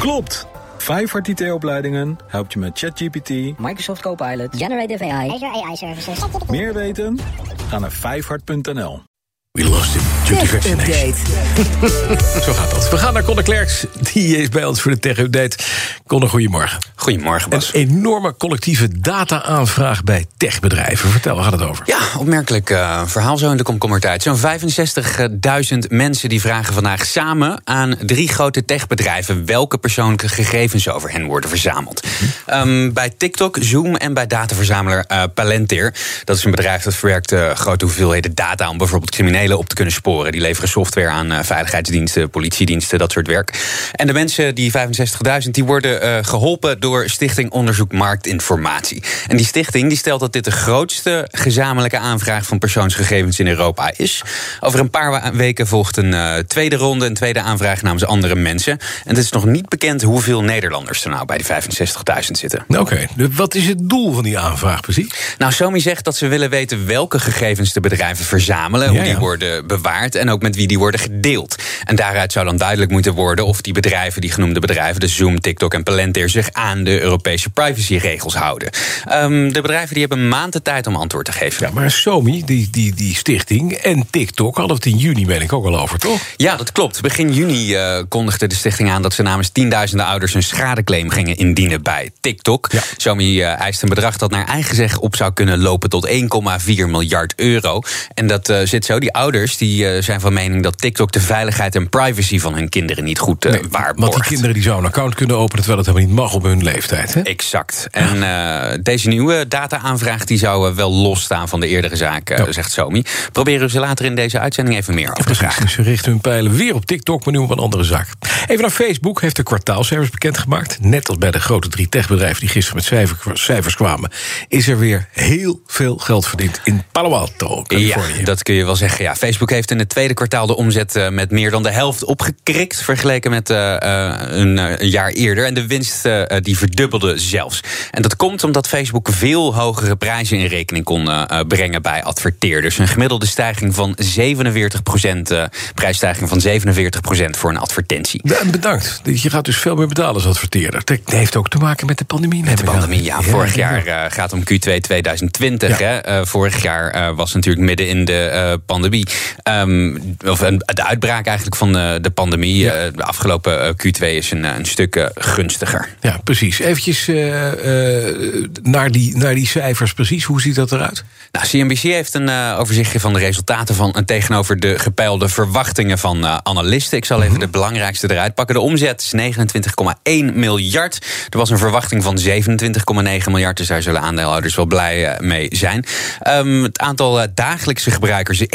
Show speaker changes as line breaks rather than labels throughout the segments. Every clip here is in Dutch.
Klopt! Vijfhart IT-opleidingen helpt je met ChatGPT,
Microsoft Copilot, Generative AI,
Azure AI Services.
Meer weten? Ga naar vijfhart.nl.
We lost him. Vaccination. Zo gaat dat. We gaan naar Conor Klerks. Die is bij ons voor de tech-update. Conor, goedemorgen.
Goedemorgen, Bas.
Een enorme collectieve data-aanvraag bij techbedrijven. Vertel, waar gaat het over?
Ja, opmerkelijk uh, verhaal zo in de komkommertijd. Zo'n 65.000 mensen die vragen vandaag samen aan drie grote techbedrijven... welke persoonlijke gegevens over hen worden verzameld. Um, bij TikTok, Zoom en bij dataverzamelaar uh, Palantir. Dat is een bedrijf dat verwerkt uh, grote hoeveelheden data... om bijvoorbeeld criminelen op te kunnen sporen. Die leveren software aan uh, veiligheidsdiensten, politiediensten, dat soort werk. En de mensen, die 65.000, die worden uh, geholpen door Stichting Onderzoek Marktinformatie. En die stichting die stelt dat dit de grootste gezamenlijke aanvraag van persoonsgegevens in Europa is. Over een paar weken volgt een uh, tweede ronde, een tweede aanvraag namens andere mensen. En het is nog niet bekend hoeveel Nederlanders er nou bij die 65.000 zitten.
Oké, okay. wat is het doel van die aanvraag precies?
Nou, Somi zegt dat ze willen weten welke gegevens de bedrijven verzamelen, ja. die worden bewaard en ook met wie die worden gedeeld. En daaruit zou dan duidelijk moeten worden of die bedrijven, die genoemde bedrijven, de Zoom, TikTok en Palantir, zich aan de Europese privacyregels houden. Um, de bedrijven die hebben een maand de tijd om antwoord te geven.
Ja, maar Somi, die, die, die stichting en TikTok hadden het in juni, ben ik ook al over, toch?
Ja, dat klopt. Begin juni uh, kondigde de stichting aan dat ze namens tienduizenden ouders een schadeclaim gingen indienen bij TikTok. Ja. Somi uh, eist een bedrag dat naar eigen zeg op zou kunnen lopen tot 1,4 miljard euro. En dat uh, zit zo. Die ouders die, zijn van mening dat TikTok de veiligheid en privacy van hun kinderen niet goed nee, waarborgt.
Want die kinderen die zouden een account kunnen openen terwijl het helemaal niet mag op hun leeftijd. Hè?
Exact. En uh, deze nieuwe data-aanvraag die zou wel losstaan van de eerdere zaak, uh, ja. zegt Somi. Proberen we ze later in deze uitzending even meer over te vragen.
Ze richten hun pijlen weer op TikTok, maar nu op een andere zaak. Even naar Facebook heeft de kwartaalcijfers bekendgemaakt. Net als bij de grote drie techbedrijven die gisteren met cijfers, cijfers kwamen, is er weer heel veel geld verdiend in Palo Alto, Californië.
Ja, dat kun je wel zeggen. Ja, Facebook heeft in het tweede kwartaal de omzet uh, met meer dan de helft opgekrikt, vergeleken met een, een, jaar eerder. En de winst die verdubbelde zelfs. En dat komt omdat Facebook veel hogere prijzen in rekening kon uh, brengen bij adverteerders. Een gemiddelde stijging van 47 procent, prijsstijging van 47 procent voor een advertentie.
Ja, bedankt. Je gaat dus veel meer betalen als adverteerder. Dat heeft ook te maken met de pandemie.
Met de pandemie, ja. Vorig ja, jaar gaat om Q2 2020. Ja. Hè. vorig jaar was natuurlijk midden in de pandemie. Um, of de uitbraak eigenlijk van de pandemie. Ja. de afgelopen Q2 is een, een stuk gunstiger.
Ja, precies. Eventjes uh, uh, naar, die, naar die cijfers precies. Hoe ziet dat eruit?
Nou, CNBC heeft een uh, overzichtje van de resultaten van en tegenover de gepeilde verwachtingen van analisten. Ik zal even mm -hmm. de belangrijkste eruit pakken. De omzet is 29,1 miljard. Er was een verwachting van 27,9 miljard. Dus daar zullen aandeelhouders wel blij mee zijn. Um, het aantal dagelijkse gebruikers is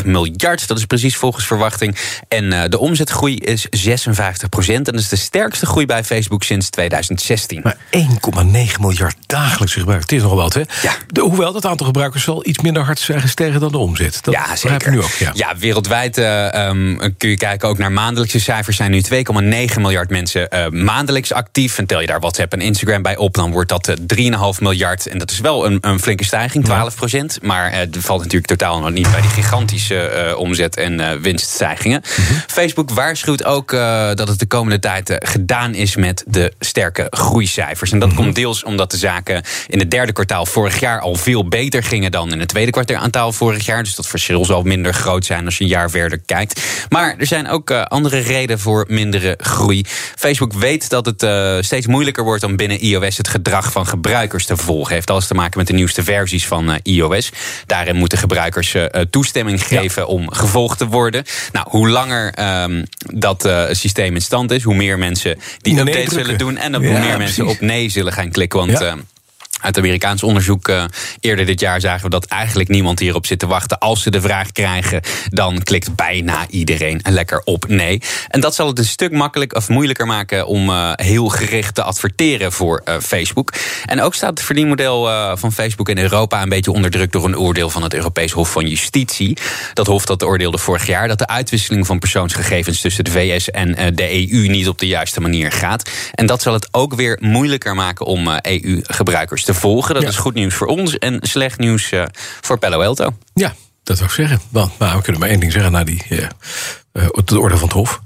1,91 miljard. Dat is precies volgens verwachting. En de omzetgroei is 56 procent. En dat is de sterkste groei bij Facebook sinds 2016.
Maar 1,9 miljard dagelijkse gebruikers. Het is nog wat, hè?
Ja.
De, hoewel dat aantal gebruikers zal iets minder hard zijn gestegen dan de omzet. Dat
ja, zeker.
Nu ook, ja.
ja, wereldwijd uh, um, kun je kijken ook naar maandelijkse cijfers. zijn nu 2,9 miljard mensen uh, maandelijks actief. En tel je daar WhatsApp en Instagram bij op, dan wordt dat uh, 3,5 miljard. En dat is wel een, een flinke stijging, 12 procent. Maar het valt natuurlijk totaal nog niet bij die gigantische omzet- en winststijgingen. Mm -hmm. Facebook waarschuwt ook dat het de komende tijd gedaan is met de sterke groeicijfers. En dat mm -hmm. komt deels omdat de zaken in het derde kwartaal vorig jaar al veel beter gingen dan in het tweede kwartaal vorig jaar. Dus dat verschil zal minder groot zijn als je een jaar verder kijkt. Maar er zijn ook uh, andere redenen voor mindere groei. Facebook weet dat het uh, steeds moeilijker wordt om binnen iOS het gedrag van gebruikers te volgen. Heeft alles te maken met de nieuwste versies van uh, iOS. Daarin moeten gebruikers toestemming geven ja. om gevolgd te worden. Nou, hoe langer um, dat systeem in stand is, hoe meer mensen die updates zullen doen en hoe meer mensen op nee zullen gaan klikken. Want ja. Uit Amerikaans onderzoek uh, eerder dit jaar zagen we dat eigenlijk niemand hierop zit te wachten. Als ze de vraag krijgen, dan klikt bijna iedereen lekker op nee. En dat zal het een stuk makkelijk of moeilijker maken om uh, heel gericht te adverteren voor uh, Facebook. En ook staat het verdienmodel van Facebook in Europa een beetje onder druk door een oordeel van het Europees Hof van Justitie. Dat Hof dat oordeelde vorig jaar dat de uitwisseling van persoonsgegevens tussen de VS en de EU niet op de juiste manier gaat. En dat zal het ook weer moeilijker maken om EU-gebruikers te volgen. Dat ja. is goed nieuws voor ons en slecht nieuws uh, voor Palo Alto.
Ja, dat zou ik zeggen. Want nou, we kunnen maar één ding zeggen naar die, uh, uh, de orde van het Hof.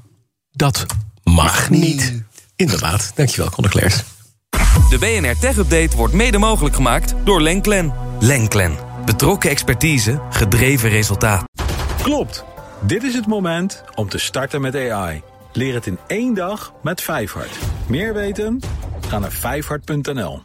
Dat mag niet. Inderdaad, dankjewel, Conor.
De BNR Tech Update wordt mede mogelijk gemaakt door Lenklen. Lenklen. Betrokken expertise, gedreven resultaat.
Klopt. Dit is het moment om te starten met AI. Leer het in één dag met Vijfhart. Meer weten? Ga naar vijfhart.nl.